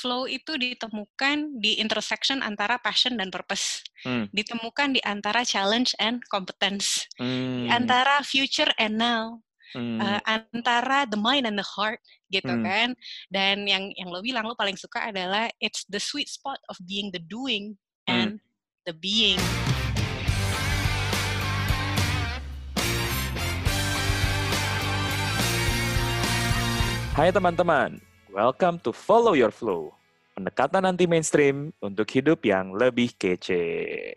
flow itu ditemukan di intersection antara passion dan purpose. Hmm. Ditemukan di antara challenge and competence. Di Hmm. antara future and now. Hmm. Uh, antara the mind and the heart gitu Hmm. kan. Dan yang yang lo bilang lo paling suka adalah it's the sweet spot of being the doing Hmm. and the being. Hai teman-teman, welcome to Follow Your Flow. Pendekatan anti mainstream untuk hidup yang lebih kece.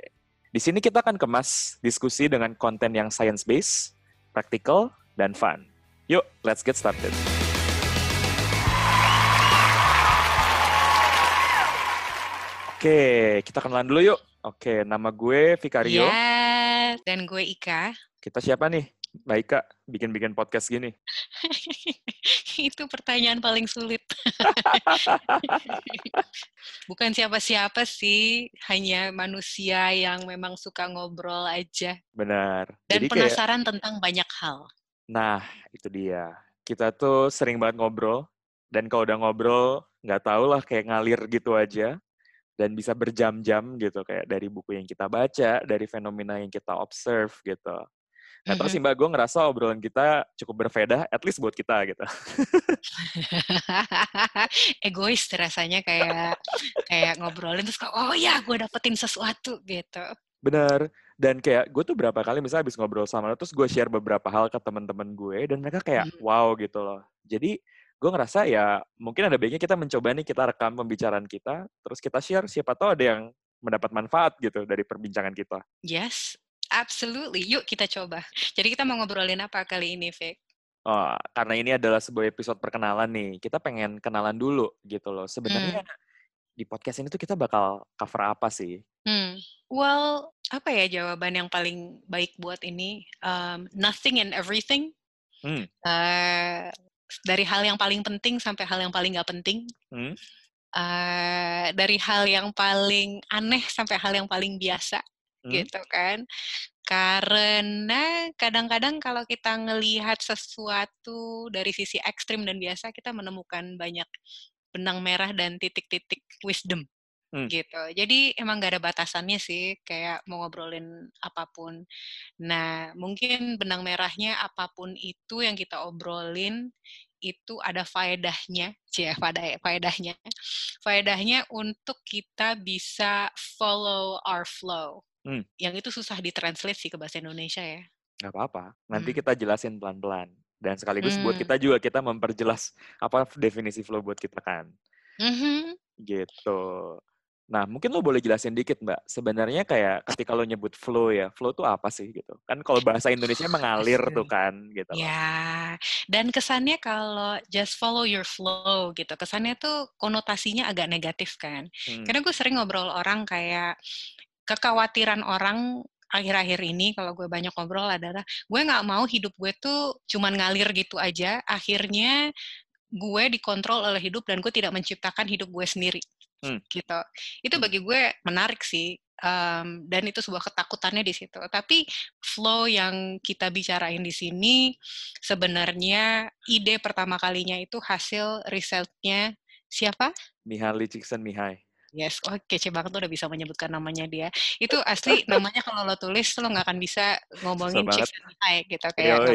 Di sini kita akan kemas diskusi dengan konten yang science-based, practical, dan fun. Yuk, let's get started. Oke, kita kenalan dulu yuk. Oke, nama gue Vicario. Yes, dan gue Ika. Kita siapa nih? Baik kak, bikin-bikin podcast gini. itu pertanyaan paling sulit. Bukan siapa-siapa sih, hanya manusia yang memang suka ngobrol aja Benar. dan Jadi kayak, penasaran tentang banyak hal. nah itu dia. Kita tuh sering banget ngobrol, dan kalau udah ngobrol, nggak tahu lah kayak ngalir gitu aja, dan bisa berjam-jam gitu, kayak dari buku yang kita baca, dari fenomena yang kita observe gitu. Nah terus sih mbak, gue ngerasa obrolan kita cukup berfaedah, at least buat kita gitu. Egois rasanya kayak kayak ngobrolin terus kayak, oh ya gue dapetin sesuatu gitu. Bener. Dan kayak gue tuh berapa kali misalnya habis ngobrol sama lo, terus gue share beberapa hal ke teman-teman gue, dan mereka kayak Hmm. wow gitu loh. Jadi gue ngerasa ya mungkin ada baiknya kita mencoba nih, kita rekam pembicaraan kita, terus kita share, siapa tahu ada yang mendapat manfaat gitu dari perbincangan kita. Yes, absolutely. Yuk kita coba. Jadi kita mau ngobrolin apa kali ini, Vic? Oh, karena ini adalah sebuah episode perkenalan nih, kita pengen kenalan dulu gitu loh. Sebenarnya di podcast ini tuh kita bakal cover apa sih? Hmm. Well, apa ya jawaban yang paling baik buat ini? Um, nothing and everything. Hmm. Eh, dari hal yang paling penting sampai hal yang paling nggak penting. Hmm. Eh, dari hal yang paling aneh sampai hal yang paling biasa, Hmm. gitu kan? Karena kadang-kadang kalau kita ngelihat sesuatu dari sisi ekstrim dan biasa, kita menemukan banyak benang merah dan titik-titik wisdom Hmm. gitu. Jadi emang gak ada batasannya sih, kayak mau ngobrolin apa pun. Nah, mungkin benang merahnya apa pun itu yang kita obrolin itu ada faedahnya, faedah faedahnya. Faedahnya untuk kita bisa follow our flow. Hmm. Yang itu susah ditranslate sih ke bahasa Indonesia ya. Nggak apa-apa. Nanti Hmm. kita jelasin pelan-pelan. Dan sekaligus buat Hmm. kita juga kita memperjelas apa definisi flow buat kita kan. Mhm. Gitu. Nah, mungkin lo boleh jelasin dikit, Mbak. Sebenarnya kayak ketika lo nyebut flow ya, flow tuh apa sih gitu? Kan kalau bahasa Indonesia mengalir tuh kan, gitu. Ya, dan kesannya kalau just follow your flow gitu, kesannya tuh konotasinya agak negatif kan. Hmm. Karena gue sering ngobrol orang kayak kekhawatiran orang akhir-akhir ini kalau gue banyak ngobrol adalah gue nggak mau hidup gue tuh cuman ngalir gitu aja. Akhirnya gue dikontrol oleh hidup dan gue tidak menciptakan hidup gue sendiri. Hmm. Gitu. Itu Hmm. bagi gue menarik sih. Um, dan itu sebuah ketakutannya di situ. Tapi flow yang kita bicarain di sini sebenarnya ide pertama kalinya itu hasil risetnya siapa? Mihaly Csikszentmihalyi. Yes, oh kece banget udah bisa menyebutkan namanya dia. Itu asli namanya kalau lo tulis lo nggak akan bisa ngomongin banget. Csikszentmihalyi gitu kayak.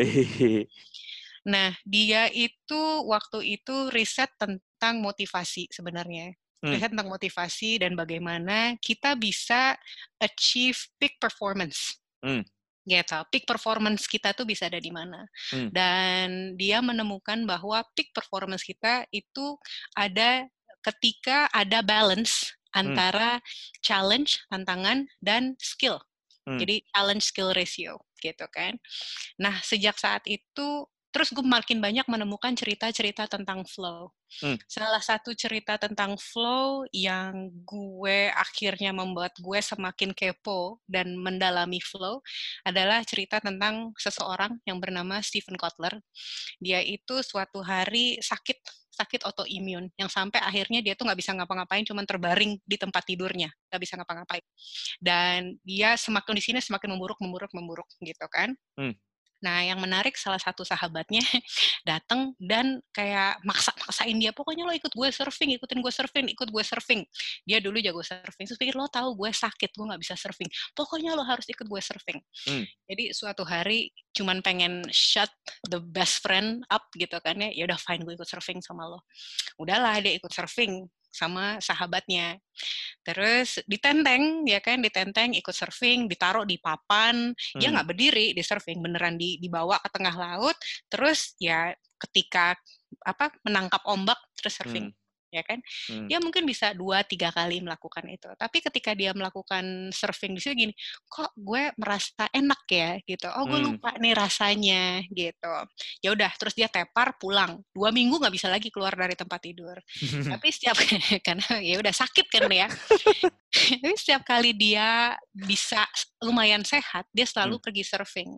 Nah, dia itu waktu itu riset tentang motivasi sebenarnya. Hmm. Riset tentang motivasi dan bagaimana kita bisa achieve peak performance. Hmm. Gitu. Peak performance kita tuh bisa ada di mana. Hmm. Dan dia menemukan bahwa peak performance kita itu ada ketika ada balance Hmm. antara challenge, tantangan, dan skill. Hmm. Jadi challenge skill ratio gitu kan. Nah, sejak saat itu terus gue makin banyak menemukan cerita-cerita tentang flow. Hmm. Salah satu cerita tentang flow yang gue akhirnya membuat gue semakin kepo dan mendalami flow adalah cerita tentang seseorang yang bernama Stephen Kotler. Dia itu suatu hari sakit sakit autoimun yang sampai akhirnya dia tuh nggak bisa ngapa-ngapain cuman terbaring di tempat tidurnya nggak bisa ngapa-ngapain dan dia semakin di sini semakin memburuk memburuk memburuk gitu kan Hmm. Nah, yang menarik salah satu sahabatnya datang dan kayak maksa-maksain dia, pokoknya lo ikut gue surfing, ikutin gue surfing, ikut gue surfing. Dia dulu jago surfing, terus pikir lo tahu gue sakit, gue nggak bisa surfing. Pokoknya lo harus ikut gue surfing. Hmm. Jadi suatu hari cuman pengen shut the best friend up gitu kan ya, ya udah fine gue ikut surfing sama lo. Udahlah dia ikut surfing sama sahabatnya. Terus ditenteng, ya kan, ditenteng, ikut surfing, ditaruh di papan, hmm. dia nggak berdiri di surfing, beneran di, dibawa ke tengah laut, terus ya ketika apa menangkap ombak terus surfing. Hmm ya kan? Hmm. Dia mungkin bisa dua tiga kali melakukan itu. Tapi ketika dia melakukan surfing di situ gini, kok gue merasa enak ya gitu. Oh gue hmm. lupa nih rasanya gitu. Ya udah, terus dia tepar pulang. Dua minggu nggak bisa lagi keluar dari tempat tidur. Tapi setiap karena ya udah sakit kan ya. Tapi setiap kali dia bisa lumayan sehat, dia selalu hmm. pergi surfing.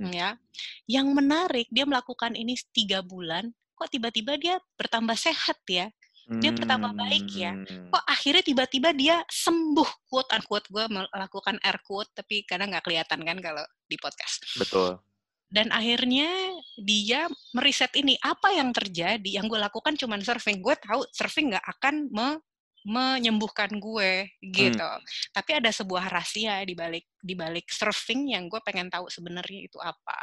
Hmm. Ya, yang menarik dia melakukan ini tiga bulan, kok tiba-tiba dia bertambah sehat ya dia bertambah baik ya. Hmm. Kok akhirnya tiba-tiba dia sembuh, quote unquote. Gue melakukan air quote, tapi kadang nggak kelihatan kan kalau di podcast. Betul. Dan akhirnya dia meriset ini, apa yang terjadi, yang gue lakukan cuma surfing. Gue tahu surfing nggak akan me menyembuhkan gue gitu. Hmm. Tapi ada sebuah rahasia di balik di balik surfing yang gue pengen tahu sebenarnya itu apa.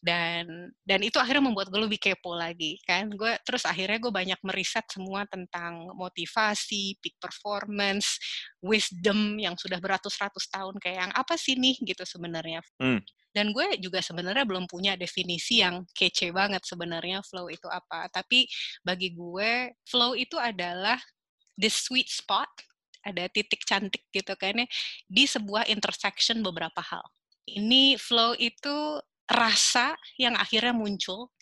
Dan dan itu akhirnya membuat gue lebih kepo lagi kan. Gue terus akhirnya gue banyak meriset semua tentang motivasi, peak performance, wisdom yang sudah beratus-ratus tahun kayak yang apa sih nih gitu sebenarnya. Hmm. Dan gue juga sebenarnya belum punya definisi yang kece banget sebenarnya flow itu apa. Tapi bagi gue flow itu adalah the sweet spot, ada titik cantik gitu kan ya, di sebuah intersection beberapa hal. Ini flow itu rasa yang akhirnya muncul,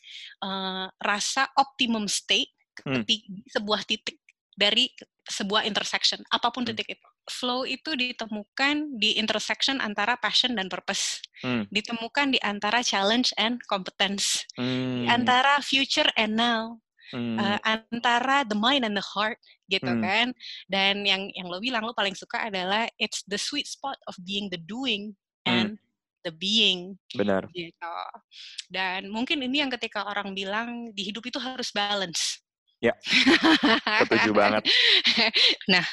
uh, rasa optimum state hmm. di sebuah titik dari sebuah intersection, apa pun hmm. titik itu. Flow itu ditemukan di intersection antara passion dan purpose. Hmm. Ditemukan di antara challenge and competence. Hmm. Di antara future and now hmm. uh, antara the mind and the heart gitu hmm. kan dan yang yang lo bilang lo paling suka adalah it's the sweet spot of being the doing hmm. and hmm. the being benar gitu dan mungkin ini yang ketika orang bilang di hidup itu harus balance ya setuju banget nah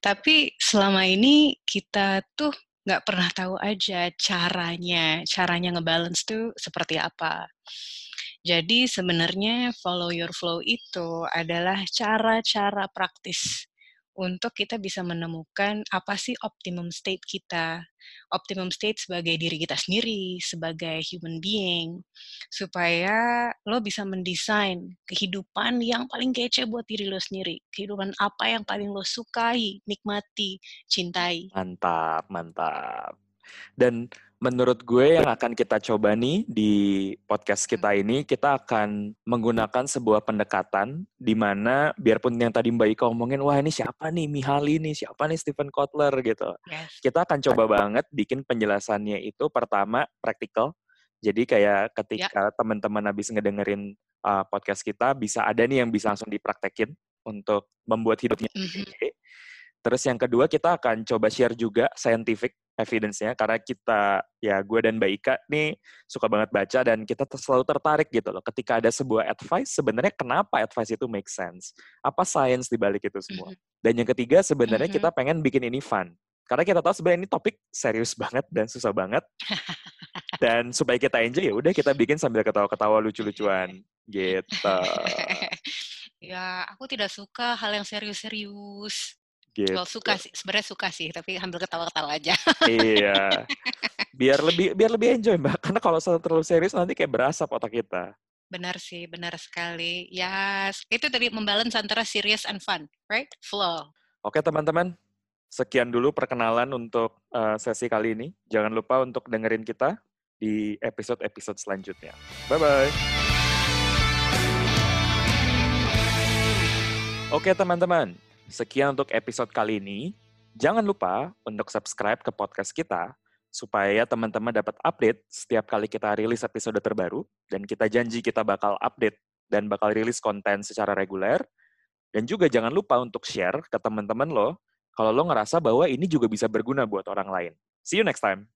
tapi selama ini kita tuh nggak pernah tahu aja caranya caranya ngebalance tuh seperti apa jadi sebenarnya follow your flow itu adalah cara-cara praktis untuk kita bisa menemukan apa sih optimum state kita. Optimum state sebagai diri kita sendiri, sebagai human being, supaya lo bisa mendesain kehidupan yang paling kece buat diri lo sendiri. Kehidupan apa yang paling lo sukai, nikmati, cintai. Mantap, mantap. Dan menurut gue yang akan kita coba nih di podcast kita hmm. ini, kita akan menggunakan sebuah pendekatan di mana biarpun yang tadi Mbak Ika omongin, wah ini siapa nih Mihaly nih, siapa nih Stephen Kotler gitu. Yes. Kita akan coba banget bikin penjelasannya itu pertama praktikal. Jadi kayak ketika yeah. teman-teman habis ngedengerin uh, podcast kita, bisa ada nih yang bisa langsung dipraktekin untuk membuat hidupnya. Mm -hmm. Terus yang kedua kita akan coba share juga scientific evidence-nya karena kita ya gue dan Mbak Ika nih suka banget baca dan kita selalu tertarik gitu loh. Ketika ada sebuah advice sebenarnya kenapa advice itu make sense? Apa science di balik itu semua? Mm-hmm. dan yang ketiga sebenarnya mm-hmm. kita pengen bikin ini fun. Karena kita tahu sebenarnya ini topik serius banget dan susah banget. Dan supaya kita enjoy ya udah kita bikin sambil ketawa-ketawa lucu-lucuan. Gitu. Ya aku tidak suka hal yang serius-serius Gitu. Well, suka sih, sebenarnya suka sih, tapi ambil ketawa-ketawa aja. iya. Biar lebih biar lebih enjoy, Mbak. Karena kalau terlalu serius nanti kayak berasa otak kita. Benar sih, benar sekali. Ya, yes. itu tadi membalance antara serious and fun, right? Flow. Oke, teman-teman. Sekian dulu perkenalan untuk uh, sesi kali ini. Jangan lupa untuk dengerin kita di episode-episode selanjutnya. Bye-bye. Oke, teman-teman. Sekian untuk episode kali ini. Jangan lupa untuk subscribe ke podcast kita supaya teman-teman dapat update setiap kali kita rilis episode terbaru dan kita janji kita bakal update dan bakal rilis konten secara reguler. Dan juga jangan lupa untuk share ke teman-teman lo kalau lo ngerasa bahwa ini juga bisa berguna buat orang lain. See you next time.